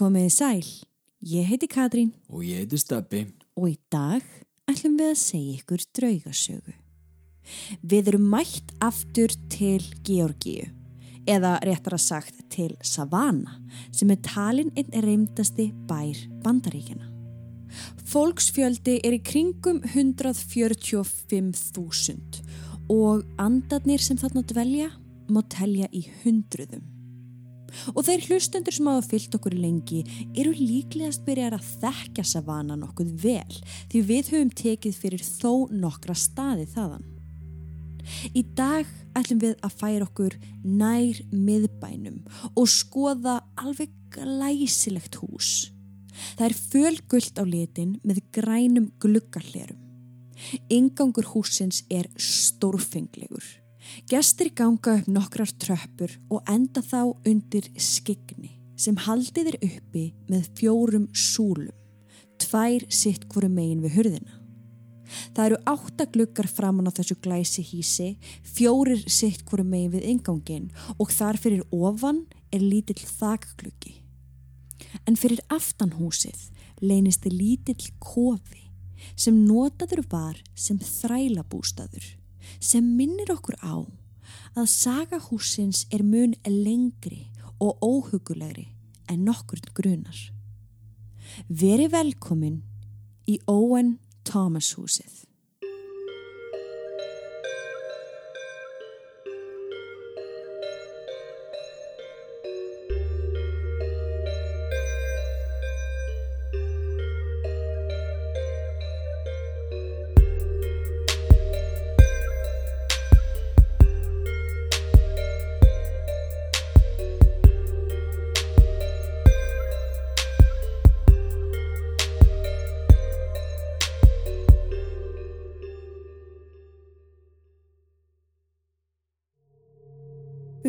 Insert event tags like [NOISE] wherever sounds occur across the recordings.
Komiði sæl, ég heiti Katrín Og ég heiti Steppi. og í dag ætlum við að segja ykkur draugasögu. Við erum mætt aftur til Georgíu, eða réttar að sagt til Savannah, sem er talin einn reymdasti bær bandaríkjana. Fólksfjöldi er í kringum 145.000 og andarnir sem þarna dvelja má telja í hundruðum. Og þeir hlustendur sem hafa fyllt okkur lengi eru líklegast byrjar að þekkja Savannah nokkuð vel því við höfum tekið fyrir þó nokkra staði þaðan. Í dag ætlum við að færa okkur nær miðbænum og skoða alveg glæsilegt hús. Það er fölgullt á litin með grænum gluggarlerum. Ingangur húsins er stórfenglegur. Gestir ganga upp nokkrar tröppur og enda þá undir skigni sem haldið er uppi með fjórum súlum, tvær sitt hverju megin við hurðina. Það eru átta gluggar framann á þessu glæsi hísi, fjórir sitt hverju megin við ingangin og þar fyrir ofan er lítill þakgluggi. En fyrir aftanhúsið leynist þið lítill kofi sem notaður var sem þrælabústaður sem minnir okkur á að sagahúsins er mun lengri og óhugulegri en nokkur grunar. Veri velkomin í Owen Thomas húsið.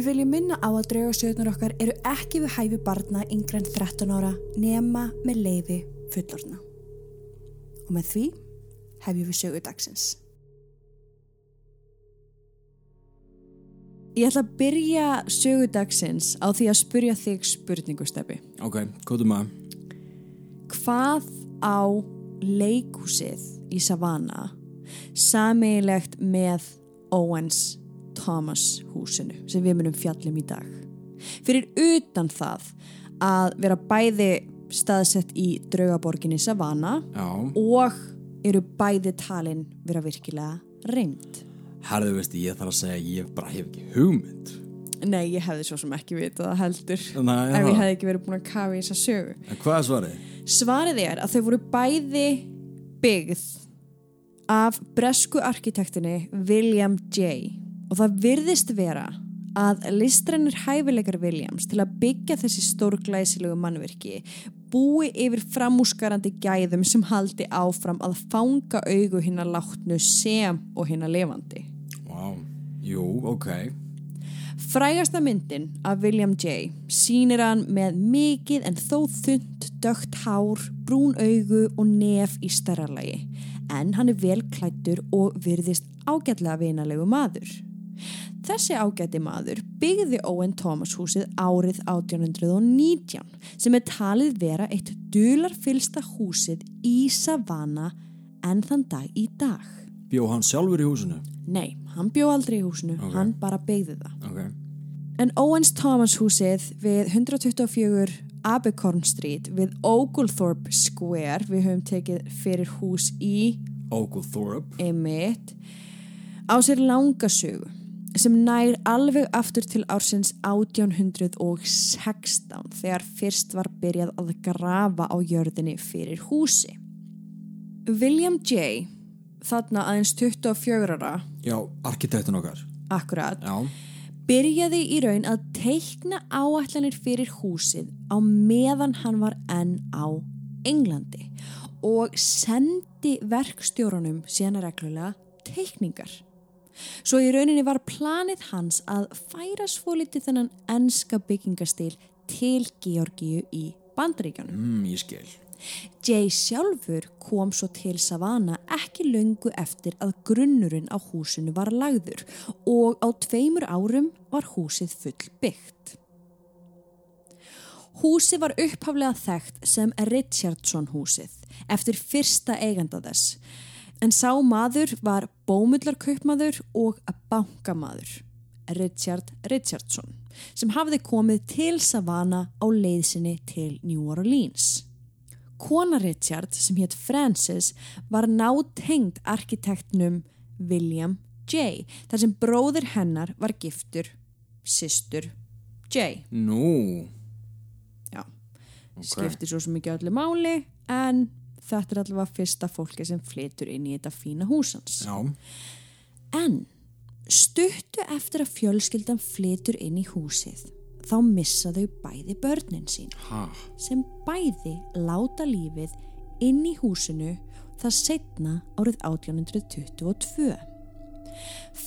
Við viljum minna á að draugasögnar okkar eru ekki við hæfi barna yngre en 13 ára nema með leifi fullorna. Og með því hefjum við sögu dagsins. Ég ætla að byrja sögu dagsins á því að spurja þig spurningu steffi. Ok, kóttum að. Hvað á leikúsið í Savannah sameigilegt með Owens Thomas húsinu sem við munum fjallum í dag. Fyrir utan það að vera bæði staðsett í draugaborginni Savannah Já. og eru bæði talin vera virkilega reynd. Herðu veistu, ég þarf að segja að ég bara hef ekki hugmynd. Nei, ég hefði svo sem ekki vitað heldur Nei, ef ég hefði ekki verið búin að kafa í þessa sögu. En hvað er svarið? Svarið er að þau voru bæði byggð af bresku arkitektinni William J. Og það virðist vera að listrænir hæfileikar Williams til að byggja þessi stórglæsilegu mannverki búi yfir framúskarandi gæðum sem haldi áfram að fanga augu hinn að látnu sem og hinn að levandi. Vá, jú, ok. Frægasta myndin af William J. sýnir hann með mikið en þó þund, dögt hár, brún augu og nef í stærralagi. En hann er vel klættur og virðist ágætlega vinalegu maður. Þessi ágæti maður byggði Owen Thomas húsið árið 1819 sem er talið vera eitt dularfylsta húsið í Savannah en þann dag í dag. Bjó hann sjálfur í húsinu? Nei, hann bjó aldrei í húsinu, Ok. hann bara byggði það. Ok. En Owens Thomas húsið við 124 Abercorn Street við Oglethorpe Square, við höfum tekið fyrir hús í Oglethorpe. Emmett, á sér langasögu sem nær alveg aftur til ársins 1816 þegar fyrst var byrjað að grafa á jörðinni fyrir húsi. William J. þarna aðeins 24 ára, Já, arkitektun okkar. akkurat, Já. byrjaði í raun að teikna áætlanir fyrir húsið á meðan hann var enn á Englandi og sendi verkstjórunum síðan reglulega teikningar. Svo í rauninni var planið hans að færa svolítið þennan enska byggingastil til Georgíu í Bandaríkjanum. Mm, ég skil. Jay sjálfur kom svo til Savannah ekki löngu eftir að grunnurinn á húsinu var lagður og á tveimur árum var húsið full byggt. Húsi var upphaflega þekkt sem Richardson húsið eftir fyrsta eiganda þess. En sá maður var bómullarkaupmaður og bankamaður, Richard Richardson, sem hafði komið til Savannah á leiðsinni til New Orleans. Kona Richard sem hétt Frances var nátengd arkitektnum William J. þar sem bróður hennar var giftur, systur J. Nú, Já, Ok. skiptir svo ekki öllu máli en þetta er allavega fyrsta fólki sem flytur inn í þetta fína húsans. já, En stuttu eftir að fjölskyldan flytur inn í húsið þá missa þau bæði börnin sín ha, sem bæði láta lífið inn í húsinu það setna árið 1822.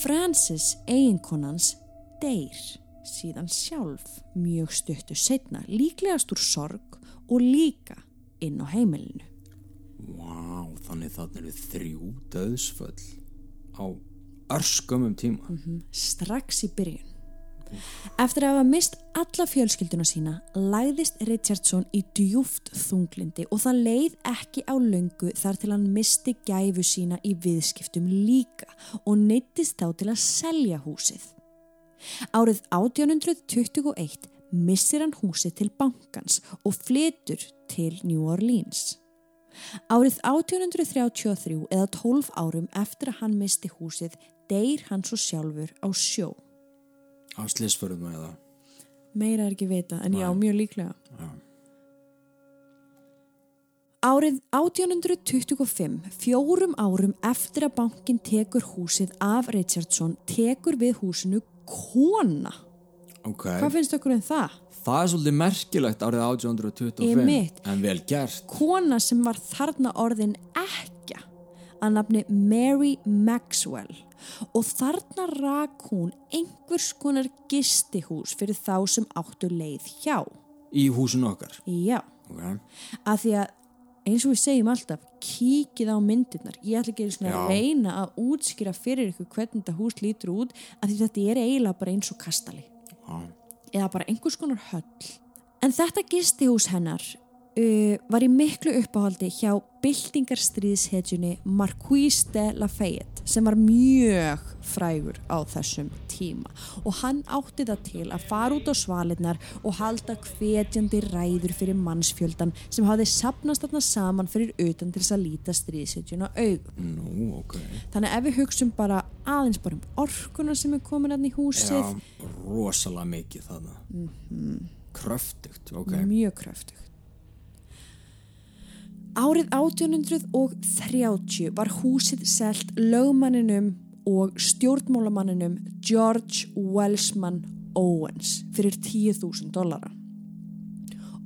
Francis eiginkonans deyr síðan sjálf mjög stuttu setna líklegast úr sorg og líka inn á heimilinu. Vá, þannig þannig eru þrjú döðsföll á örskumum tíma. strax í byrjun. Eftir að hafa mist alla fjölskylduna sína læðist Richardson í djúft þunglindi og það leið ekki á löngu þar til hann misti gæfu sína í viðskiptum líka og neyttist þá til að selja húsið. Árið 1821 missir hann húsið til bankans og flytur til New Orleans. Árið 1833 eða 12 árum eftir að hann misti húsið deyr hann svo sjálfur á sjó. Á slisförðum eða, Meira er ekki vita en já, mjög líklega. já, Árið 1825, fjórum árum eftir að bankin tekur húsið af Richardson, tekur við húsinu kona. ok. Hvað finnst okkur um það? Það er svolítið merkilegt árið 1825, Einmitt. en vel gert. Kona sem var þarna orðin ekja að nafni Mary Maxwell og þarna rak hún einhvers konar gistihús fyrir þá sem áttu leið hjá. Í húsinu okkar. Já. Ok, að því að eins og við segjum alltaf kíkið á myndirnar ég ætla ekki að reyna að útskýra fyrir ykkur hvernig þetta hús lítur út að því þetta er eiginlega bara eins og kastali já, eða bara einhvers konar höll. En þetta gistihús hennar uh, var í miklu uppáhaldi hjá byltingarstríðshetjunni Marquise de Lafayette sem var mjög frægur á þessum tíma og hann átti það til að fara út á svalinnar og halda hvetjandi ræður fyrir mannsfjöldan sem hafði sapnast þarna saman fyrir utan til þess að líta stríðshetjun á augum. nú, ok. Þannig að ef við hugsum bara aðeins bara um orkuna sem er komin hann í húsið Já, rosalega mikið þarna. Mm -hmm. Kröftugt, ok. mjög kröftugt. Árið 1830 var húsið selt lögmanninum og stjórnmálamanninum George Wellsman Owens fyrir 10.000 dollara.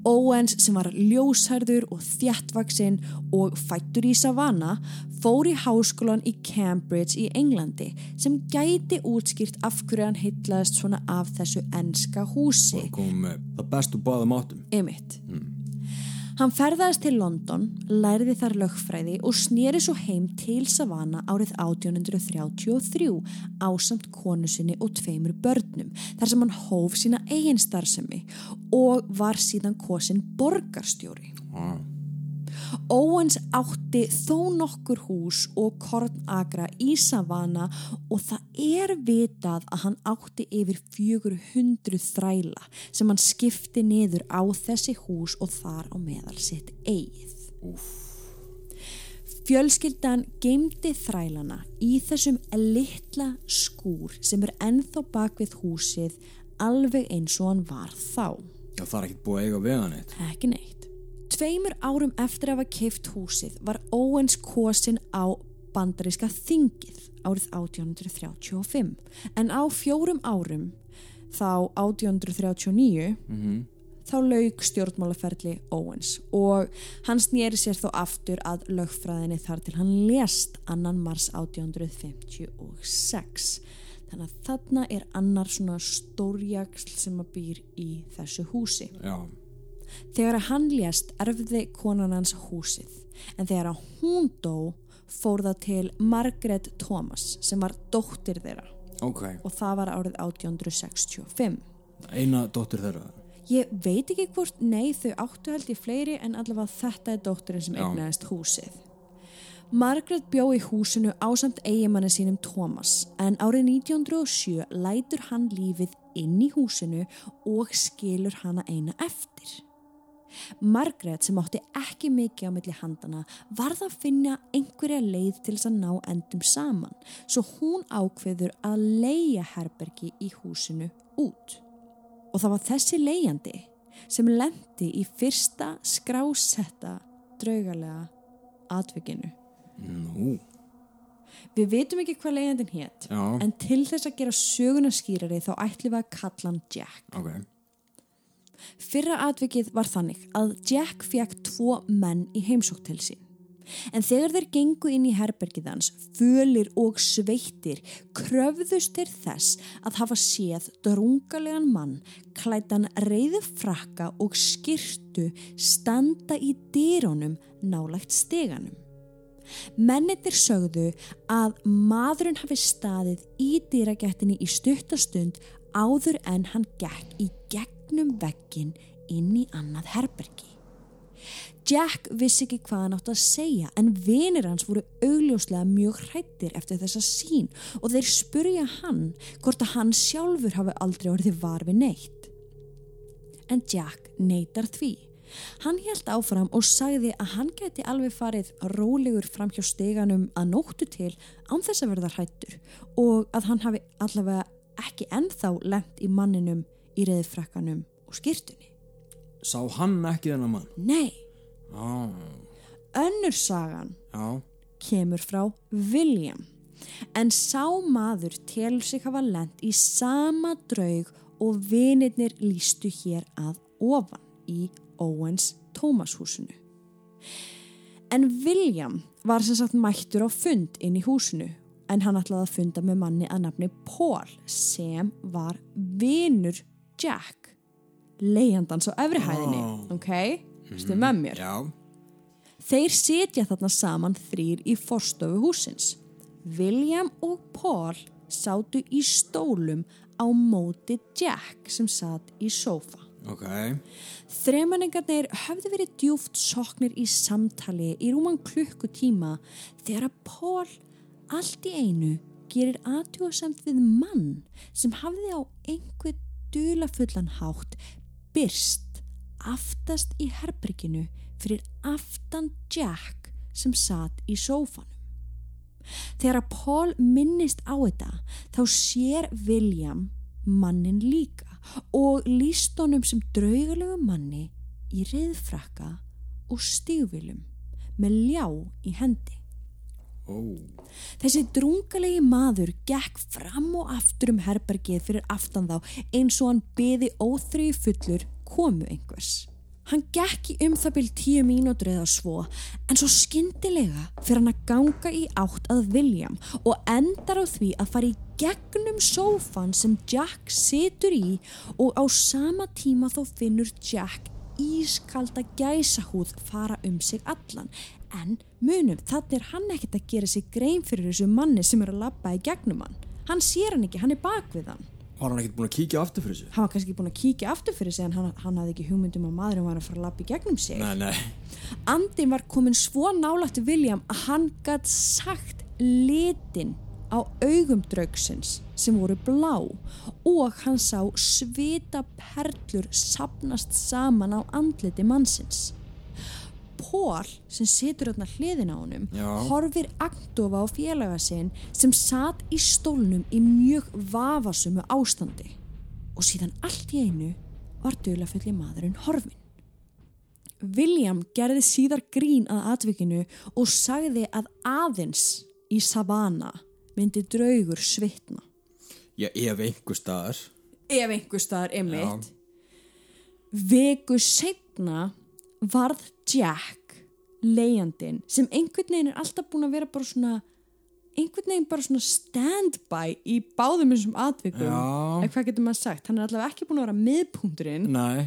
Owens sem var ljósærður og þjættvaksinn og fættur í Savannah fór í háskólan í Cambridge í Englandi sem gæti útskýrt af hverju hann heitlaðist svona af þessu enska húsi. Komum með það bestu báðum áttum. Emitt. Hann ferðaðist til London, lærði þar lögfræði og snýri svo heim til Savannah árið 1833 ásamt konu sinni og tveimur börnum þar sem hann hóf sína eigin starfsemi og var síðan kosin borgarstjóri. Já, Owens átti þó nokkur hús og kornagra í Savannah og það er vitað að hann átti yfir 400 þræla sem hann skipti niður á þessi hús og þar á meðal sitt eigið. Fjölskyldan geymdi þrælana í þessum litla skúr sem er ennþá bak við húsið alveg eins og hann var þá. Já, það er ekkert búið að eiga hann eitt. Ekki neitt. Tveimur árum eftir að hafa keift húsið var Owens kosin á bandaríska þingið árið 1835 en á fjórum árum þá 1839 Mm þá lauk stjórnmálaferli Owens og hann snýri sér þó aftur að lögfræðinni þar til hann lést annan mars 1856 þannig að þarna er annar svona stórjagsl sem að býr í þessu húsi. Já, Þegar hann lést erfði konan hans húsið en þegar hún dó fór það til Margaret Thomas sem var dóttir þeirra ok. og það var árið 1865. Eina dóttir þeirra. Ég veit ekki hvort, nei þau áttu held ég fleiri en allavega þetta er dótturinn sem Já. eignaðist húsið. Margaret bjó í húsinu ásamt eigimanni sínum Thomas en árið 1907 lætur hann lífið inn í húsinu og skilur hana eina eftir. Margaret sem átti ekki mikið á milli handana varð að finna einhverja leið til þess að ná endum saman svo hún ákveður að leia herbergi í húsinu út. Og það var þessi leiandi sem lendi í fyrsta skrásetta draugalega atvikinu. Nú, Við vitum ekki hvað leiðandinn hétt, en til þess að gera söguna skýrari þá ætlum við að kalla hann Jack. ok. Fyrra atvikið var þannig að Jack fekk tvo menn í heimsók til sín. En þegar þeir gengu inn í herbergið hans, fölir og sveittir, kröfðust þeir þess að hafa séð drungalegan mann, klætan reyðu frakka og skirtu standa í dýrónum nálægt steganum. Mennitir sögðu að maðurinn hafi staðið í dýragættinni í stuttastund áður en hann gekk í gegnum veggin inn í annað herbergi. Jack vissi ekki hvað hann átt að segja en vinir hans voru augljóslega mjög hrættir eftir þessa sín og þeir spurja hann hvort að hann sjálfur hafi aldrei orðið var við neitt. En Jack neytar því. Hann held áfram og sagði að hann geti alveg farið rólegur fram hjá steganum að nóttu til án þess að verða hrættur og að hann hafi allavega ekki ennþá lent í manninum í reyðfrakkanum og skýrtunni. Sá hann ekki þennan mann? Nei, Já, önnur sagan já, kemur frá William en sá maður telur sig hafa lent í sama draug og vinirnir lístu hér að ofan í Owens Thomas húsinu. En William var sem sagt mættur á fund inn í húsinu en hann ætlaði að funda með manni að nafni Paul sem var vinur Jack leiðandans á efrihæðinni, Ó. ok? Stu með mér? já, Þeir sitja þarna saman þrýr í forstofu húsins. William og Paul sátu í stólum á móti Jack sem satt í sófa. ok. Þremenningarnir höfðu verið djúft soknir í samtali í rúman klukkutíma þegar að Paul allt í einu gerir aðtjóðsamt við mann sem hafði á einhver dulafullan hátt byrst aftast í herberginu fyrir aftan Jack sem satt í sófanum. Þegar að Paul minnist á þetta þá sér William mannin líka og líst honum sem draugalegu manni í reyðfrakka og stígvilum með ljá í hendi. Ó, Þessi drungalegi maður gekk fram og aftur um herbergið fyrir aftan þá eins og hann byði óþrýju fullur komu einhvers. Hann gekk í um það byrj tíu mínútur eða svo en svo skyndilega fyrir hann að ganga í átt að William og endar á því að fara í gegnum sófan sem Jack situr í og á sama tíma þó finnur Jack ískalda gæsahúð fara um sig allan en munum þannig er hann ekkert að gera sig grein fyrir þessu manni sem er að labba í gegnum hann. Hann sér hann ekki, hann er bak við hann. Var hann ekkert búin að kíkja aftur fyrir þessu? hann var kannski búin að kíkja aftur fyrir sig en hann, hann hafði ekki hugmyndum að maðurinn var að fara að labba í gegnum sig. Nei, nei, andin var komin svo nálægt William að hann gætt sagt litin á augum draugsins sem voru blá. Og hann sá svita perlur sapnast saman á andliti mannsins. Pól sem situr þarna hliðin á honum Já. horfir agndofa á félaga sinn sem satt í stólnum í mjög vafasumu ástandi og síðan allt í einu var dulafulli maðurinn horfin. William gerði síðar grín að atvikinu og sagði að aðeins í Savannah myndi draugur svitna. já, ef einhver staðar. Ef einhver staðar emitt. Viku setna varð Jack leiðandinn sem einhvern veginn er alltaf búin að vera bara svona einhvern veginn bara svona stand-by í báðum þessum atvikum Já. eða hvað getur maður sagt, hann er allavega ekki búin að vera miðpunkturinn Nei,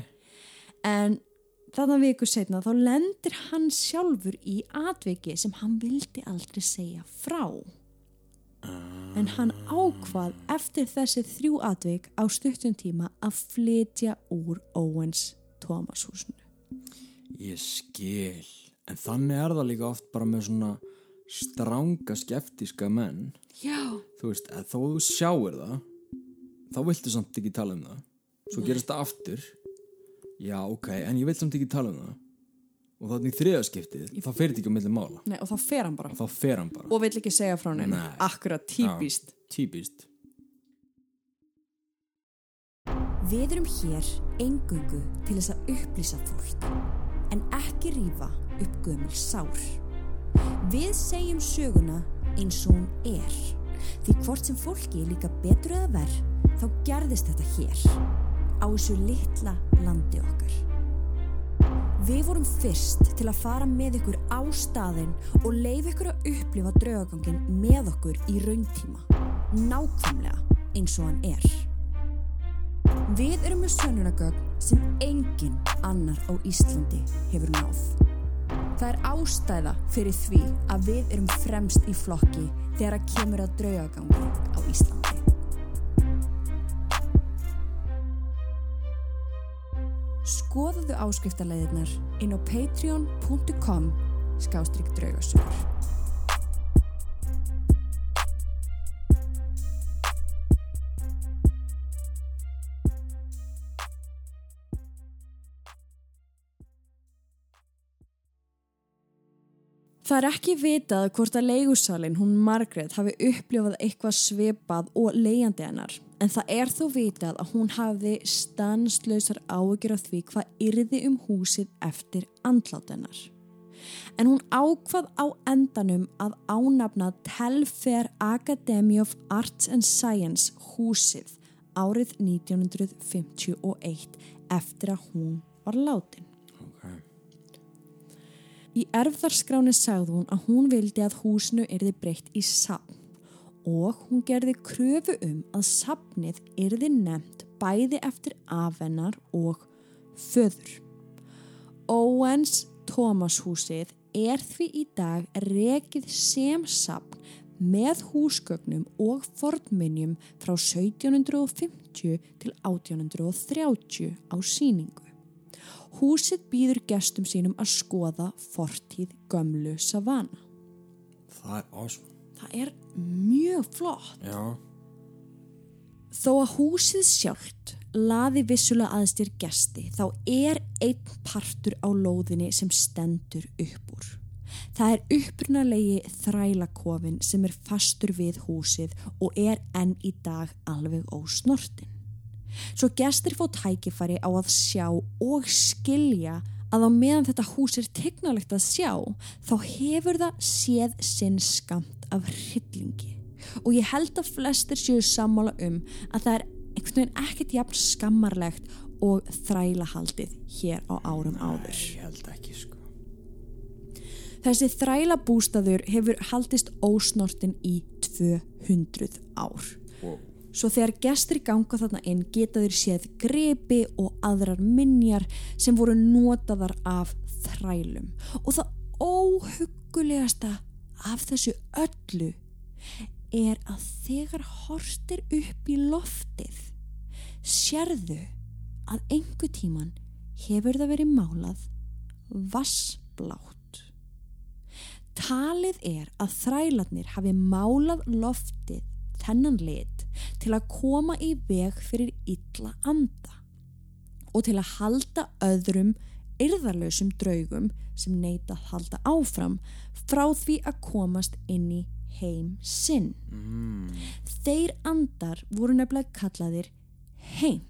en þarna viku setna þá lendir hann sjálfur í atviki sem hann vildi aldrei segja frá. En hann ákvað eftir þessi þrjú atvik á stuttum tíma að flytja úr Owens Thomas húsinu. Ég skil. En þannig er það líka oft bara með svona stranga skeptíska menn. Já. Þú veist, að þó þú sjáir það, þá viltu samt ekki tala um það. Svo gerist það aftur. Já, ok, en ég vil samt ekki tala um það. Og þannig í þriðaskiptið, þá fer þetta ekki á milli mála. Nei, og þá fer hann bara. Og þá fer hann bara. Og vill ekki segja frá neina. Nei. Akkurat, típist. Típist. Við erum hér engungu til þess að upplýsa fólk, en ekki rífa upp gömul sár. Við segjum söguna eins og hún er, því hvort sem fólki er líka betur eða verð, þá gerðist þetta hér, á þessu litla landi okkar. Við vorum fyrst til að fara með ykkur á staðinn og leif ykkur að upplifa draugagangin með okkur í rauntíma, nákvæmlega eins og hann er. Við erum með sönnunagögn sem engin annar á Íslandi hefur náð. Það er ástæða fyrir því að við erum fremst í flokki þegar að kemur að draugagangi á Íslandi. Skoðuðu áskriftarleiðirnar inn á patreon.com skástrygg draugasögur. Það er ekki vitað hvort að leigusalinn, hún Margrét, hafi upplifað eitthvað svipað og leiðandi hennar. En það er þó vitað að hún hafi stanslausar áökjur af því hvað yrði um húsið eftir andlátt hennar. En hún ákvað á endanum að ánafna Telfair Academy of Arts and Science húsið árið 1951 eftir að hún var látin. Í erfðarskráni sagði hún að hún vildi að húsinu yrði breytt í sapn og hún gerði kröfu um að sapnið yrði nefnt bæði eftir afennar og föður. Owens Thomas húsið er því í dag rekið sem sapn með húsgögnum og fornminjum frá 1750 til 1830 á síningu. Húsið býður gestum sínum að skoða fortíð gömlu savana. Það er awesome. Það er mjög flott. Já. Þó að húsið sjálft laði vissulega aðstyr gesti þá er einn partur á lóðinni sem stendur upp úr. Það er upprunalegi þrælakofin sem er fastur við húsið og er enn í dag alveg ósnortin. Svo gestir fá tækifæri á að sjá og skilja að á meðan þetta hús er tegnalegt að sjá þá hefur það séð sinn skamt af hryllingi og ég held að flestir séu sammála um að það er einhvern veginn ekkert jafn skammarlegt og þrælahaldið hér á árum áður. Ég held ekki, sko. Þessi þræla bústaður hefur haldist ósnortin í 200 ár. Wow. Svo þegar gestir ganga þarna inn geta þeir séð grepi og aðrar minjar sem voru notaðar af þrælum. Og það óhugulegasta af þessu öllu er að þegar horstir upp í loftið sérðu að engu tíman hefur það verið málað vassblátt. Talið er að þrælarnir hafi málað loftið þennan lit til að koma í veg fyrir illa anda og til að halda öðrum yrðarlausum draugum sem neita að halda áfram frá því að komast inn í heim sinn. Mm. Þeir andar voru nefnilega kallaðir heint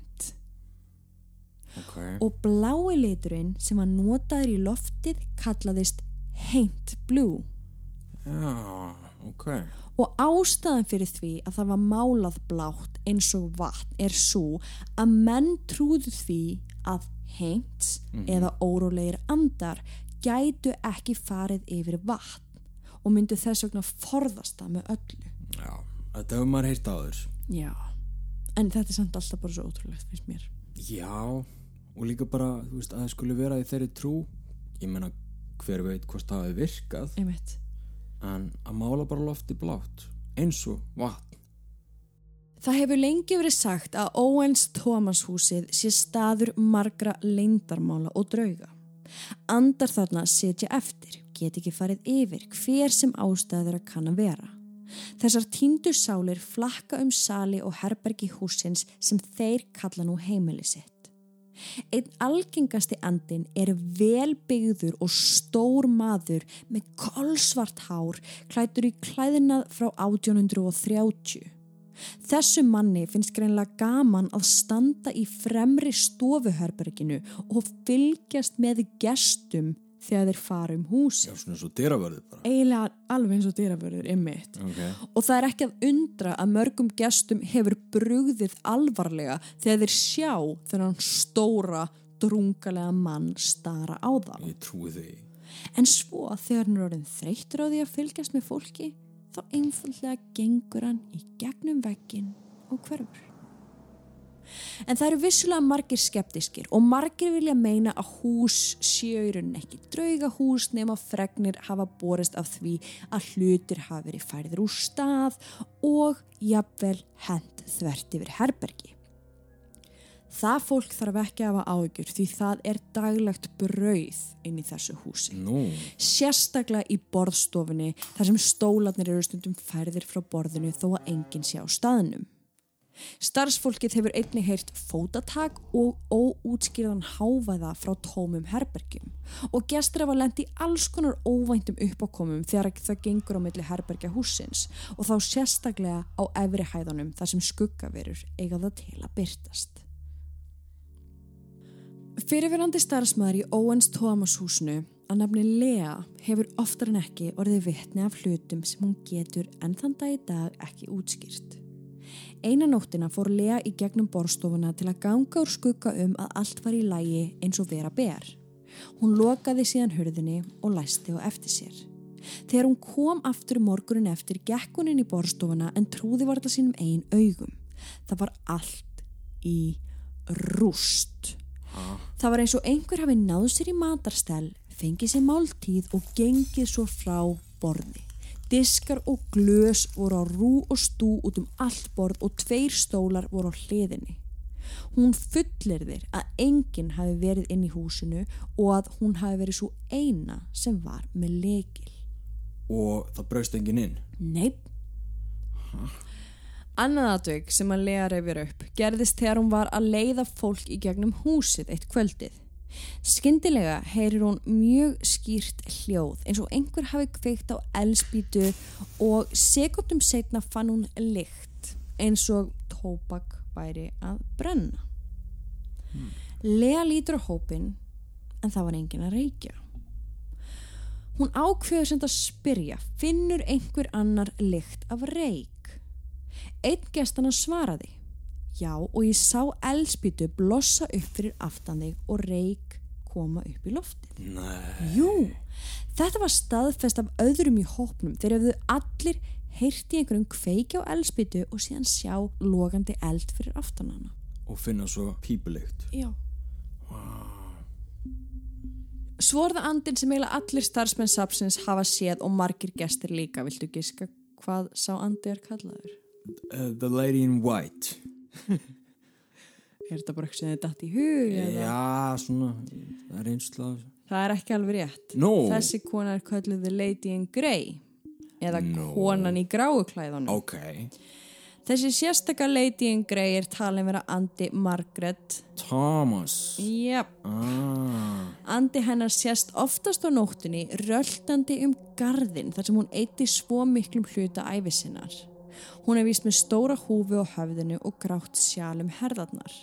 Ok. og blái liturinn sem var notaður í loftið kallaðist heint blue Já, ok. og ástæðan fyrir því að það var málað blátt eins og vatn er svo að menn trúðu því að heint eða órólegir andar gætu ekki farið yfir vatn og myndu þess vegna forðast það með öllu. Já, þetta hefur maður heyrt áður. Já. En þetta er samt alltaf bara svo ótrúlegt finnst mér. Já, og líka bara, þú veist, að það skulle vera í þeirri trú. Ég meina, hver veit hvort það hafi virkað, Einmitt. En að mála bara lofti blátt. eins og vatn. Það hefur lengi verið sagt að Owens Thomas húsið sé staður margra leindarmála og drauga. Andar þarna setja eftir, get ekki farið yfir hver sem ástæður að kann að vera. Þessar tíndu sálir flakka um sali og herbergi húsins sem þeir kalla nú heimili sitt. Einn algengasti andin er velbyggður og stór maður með kolsvart hár klætur í klæðinað frá 1830. Þessu manni finnst greinlega gaman að standa í fremri stofuherberginu og fylgjast með gestum þegar þeir fara um húsi. Já, svona svo dyravörður bara. Eiginlega alveg eins og dýravörður ymmit. Ok. Og það er ekki að undra að mörgum gestum hefur brugðið alvarlega þegar þeir sjá þennan stóra, drungalega mann stara á þá. Ég trúi því. En svo þegar hann er orðin þreyttur á því að fylgjast með fólki, þá einfallega gengur hann í gegnum veggin og hverfur. En það eru vissulega margir skeptiskir og margir vilja meina að hús rauninni ekki drauga hús nema fregnir hafa borist af því að hlutir hafa verið færður úr stað og jafnvel hent þvert yfir herbergi. Það fólk þarf ekki að hafa áhugjur því það er daglegt brauð inn í þessu húsi. Nú, Sérstaklega í borðstofunni þar sem stólarnir eru stundum færðir frá borðinu þó að enginn sé á staðnum. Starfsfólkið hefur einnig heyrt fótatak og óútskýrðan hávæða frá tómum herbergjum og gestur hafa lent í alls konar óvæntum uppákomum þegar það gengur á milli herbergja húsins og þá sérstaklega á efri hæðanum þar sem skuggaverur eiga það til að byrtast. Fyrirverandi starfsmæður í Owens Thomas húsinu að nafni Lea hefur oftar en ekki orðið vitni af hlutum sem hún getur enn þann dag í dag ekki útskýrt. Eina nóttina fór Lea í gegnum borstofuna til að ganga úr skugga um að allt var í lægi eins og vera ber. Hún lokaði síðan hurðinni og læsti á eftir sér. Þegar hún kom aftur morgunin eftir, gekk hún inn í borstofuna en trúði var þetta sínum einn augum. Það var allt í rúst. Það var eins og einhver hafi náð sér í matarstel, fengið sér máltíð og gengið svo frá borði. Diskar og glös voru á rú og stú út um allt borð og tveir stólar voru á hliðinni. Hún fullir þér að enginn hafi verið inn í húsinu og að hún hafi verið svo eina sem var með lekil. og það braust enginn inn. Neip. Annað aðtök sem að Lea reyfir upp gerðist þegar hún var að leiða fólk í gegnum húsið eitt kvöldið. Skyndilega heyrir hún mjög skýrt hljóð eins og einhver hafi kveikt á elspítu og sekundum setna fann hún lykt eins og tóbak væri að brenna. Lea lítur á hópin en það var engin að reykja. Hún ákveður sem að spyrja, finnur einhver annar lykt af reyk? Einn gestana svaraði, já og ég sá elspýtu blossa upp fyrir aftan þig og reyk koma upp í loftið. Nei. Jú, þetta var staðfest af öðrum í hópnum þegar hefðu allir heyrt í einhverjum kveiki á elspýtu og síðan sjá logandi eld fyrir aftan hana. Og finna svo pípulikt. Já. Svo er það andin sem eiginlega allir starfsmenn sapsins hafa séð og margir gestir líka. Viltu giska hvað sá andi er kallaður? Uh, the lady in white. [LAUGHS] Er þetta bara eitthvað sem þið datt í hug? eða? Já, svona, það er einslag. Það er ekki alveg rétt. Nú. Þessi kona er kölluð The Lady in Grey eða Nú. konan í gráuklæðunum. Ok. Þessi sérstaka Lady in Grey er talin vera Andi Margaret. Thomas. Jep. Ah. Andi hennar sést oftast á nóttunni röltandi um garðin þar sem hún eitti svo miklum hluta æfisinnar. Hún er víst með stóra húfu á höfðinu og grátt sjálum herðarnar.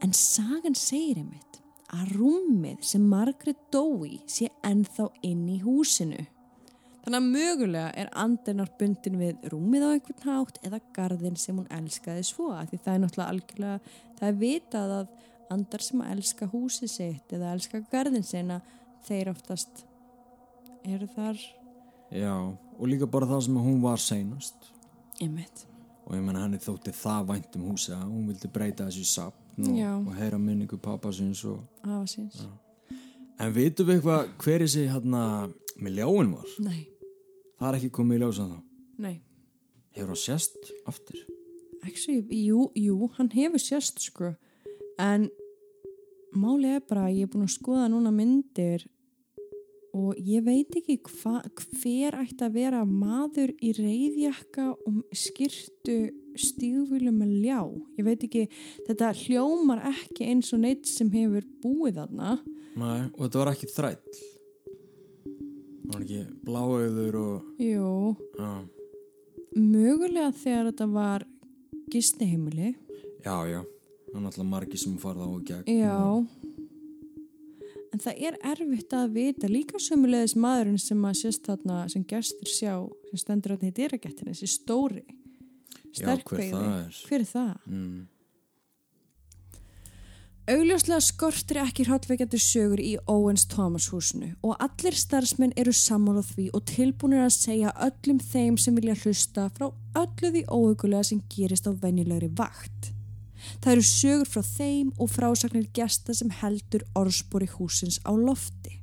En sagan segir einmitt að rúmið sem Margaret dói sé ennþá inn í húsinu. Þannig að mögulega er andinar bundin við rúmið á einhvern hátt eða garðin sem hún elskaði svo að því það er náttúrulega algjörlega, það er vitað að andar sem að elska húsið sitt eða elska garðin sinna þeir oftast eru þar Já, og líka bara það sem hún var seinast. ymmit. Og ég menna henni þótti það vænt um húsið að hún vildi breyta þessu sapn og, Já. og heyra minningu pappa sinns og... Afa síns. En vitum við eitthvað hver þessi hérna með ljáin var? Nei, Það er ekki komið í ljósa þá. nei. Hefur hann sést aftur? Actually, jú, jú, hann hefur sérst sko en málið er bara að ég er búin að skoða núna myndir og ég veit ekki hva, hver ætti að vera maður í reyðjakka og skirtu stígvílu með ljá. Ég veit ekki, þetta hljómar ekki eins og neitt sem hefur búið þarna. Nei, og þetta var ekki þræll. Það var ekki bláauður og Jú, já, mögulega þegar þetta var gistiheimili. Já, já. Það er náttúrulega margi sem farða á og gegn. Já En það er erfitt að vita líka sömulegis maðurinn sem að sést þarna sem gestur sjá sem stendur þarna í dýragettinni, þessi stóri Já, hver er Hver er það? mm. Augljóslega skortir ekki hróllveikjandi sögur í Owens Thomas húsinu og allir starfsmenn eru sammála því og tilbúinir að segja öllum þeim sem vilja hlusta frá öllu því óhugulega sem gerist á venjulegri vakt. Það eru sögur frá þeim og frásagnir gesta sem heldur orðspori húsins á lofti.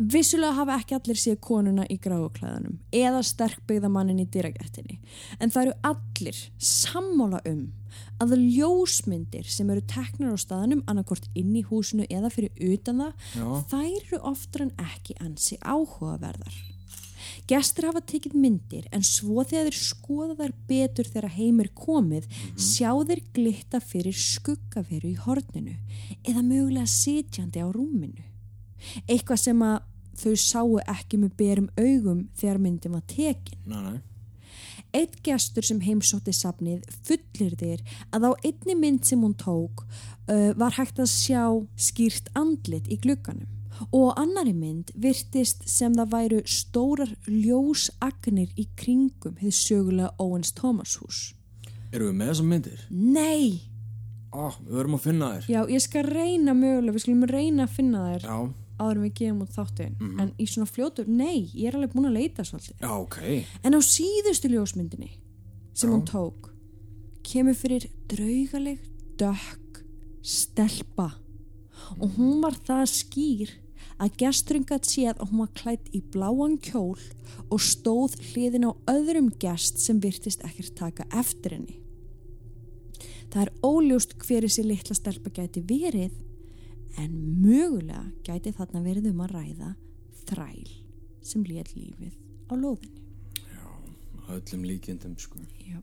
Vissulega hafa ekki allir séð konuna í gráuklæðanum eða sterkbyggðamannin í dyragettinni en það eru allir sammála um að ljósmyndir sem eru teknar á staðanum annarkort inn í húsinu eða fyrir utan það Já, þær eru oftar en ekki ansi áhugaverðar. Gestur hafa tekið myndir en svo þegar þeir skoða þær betur þegar heim er komið sjá þeir glitta fyrir skuggaveru í horninu eða mögulega sitjandi á rúminu. Eitthvað sem að þau sáu ekki með berum augum þegar myndin var tekin. næ, næ Eitt gestur sem heimsótti safnið fullir þér að á einni mynd sem hún tók uh, var hægt að sjá skýrt andlit í glugganum og annari mynd virtist sem það væru stórar ljósagnir í kringum hefði sögulega Owens Thomas hús. Erum við með þessar myndir? Nei! Á, við verðum að finna þér Já, ég skal reyna mögulega, við skulum reyna að finna þær Já, áður en við gefum út þáttuðin. En í svona fljótu, nei, ég er alveg búin að leita svolítið. já, ok En á síðustu ljósmyndinni sem Já. hún tók kemur fyrir draugaleg dökk stelpa og hún var það skýr að gesturinn gætt séð að hún var klætt í bláan kjól og stóð hliðin á öðrum gest sem virtist ekkert taka eftir henni. Það er óljóst hver þessi litla stelpa gæti verið en mögulega gæti þarna verið um að ræða þræl sem lét lífið á lóðinni. Öllum líkjendum, sko Já.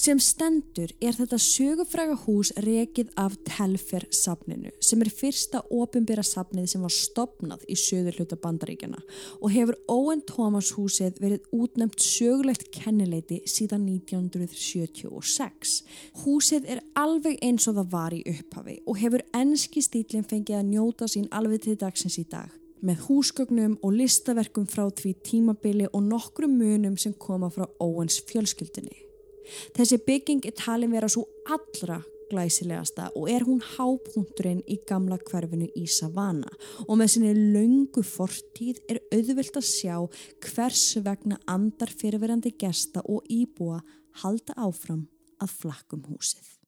Sem stendur er þetta sögufræga hús rekið af Telfer safninu sem er fyrsta ofinbera safnið sem var stopnað í söður hluta bandaríkjana og hefur Owen Thomas húsið verið útnefnt sögulegt kennileiti síðan 1976. Húsið er alveg eins og það var í upphafi og hefur enski stílinn fengið að njóta sín alveg til dagsins í dag með húsgögnum og listaverkum frá því tímabili og nokkrum munum sem koma frá Owens fjölskyldinni. Þessi bygging er talin vera svo allra glæsilegasta og er hún hápunkturinn í gamla hverfinu í Savannah og með sinni löngu fortíð er auðvilt að sjá hvers vegna andar fyrirverandi gesta og íbúa halda áfram að flakkum húsið.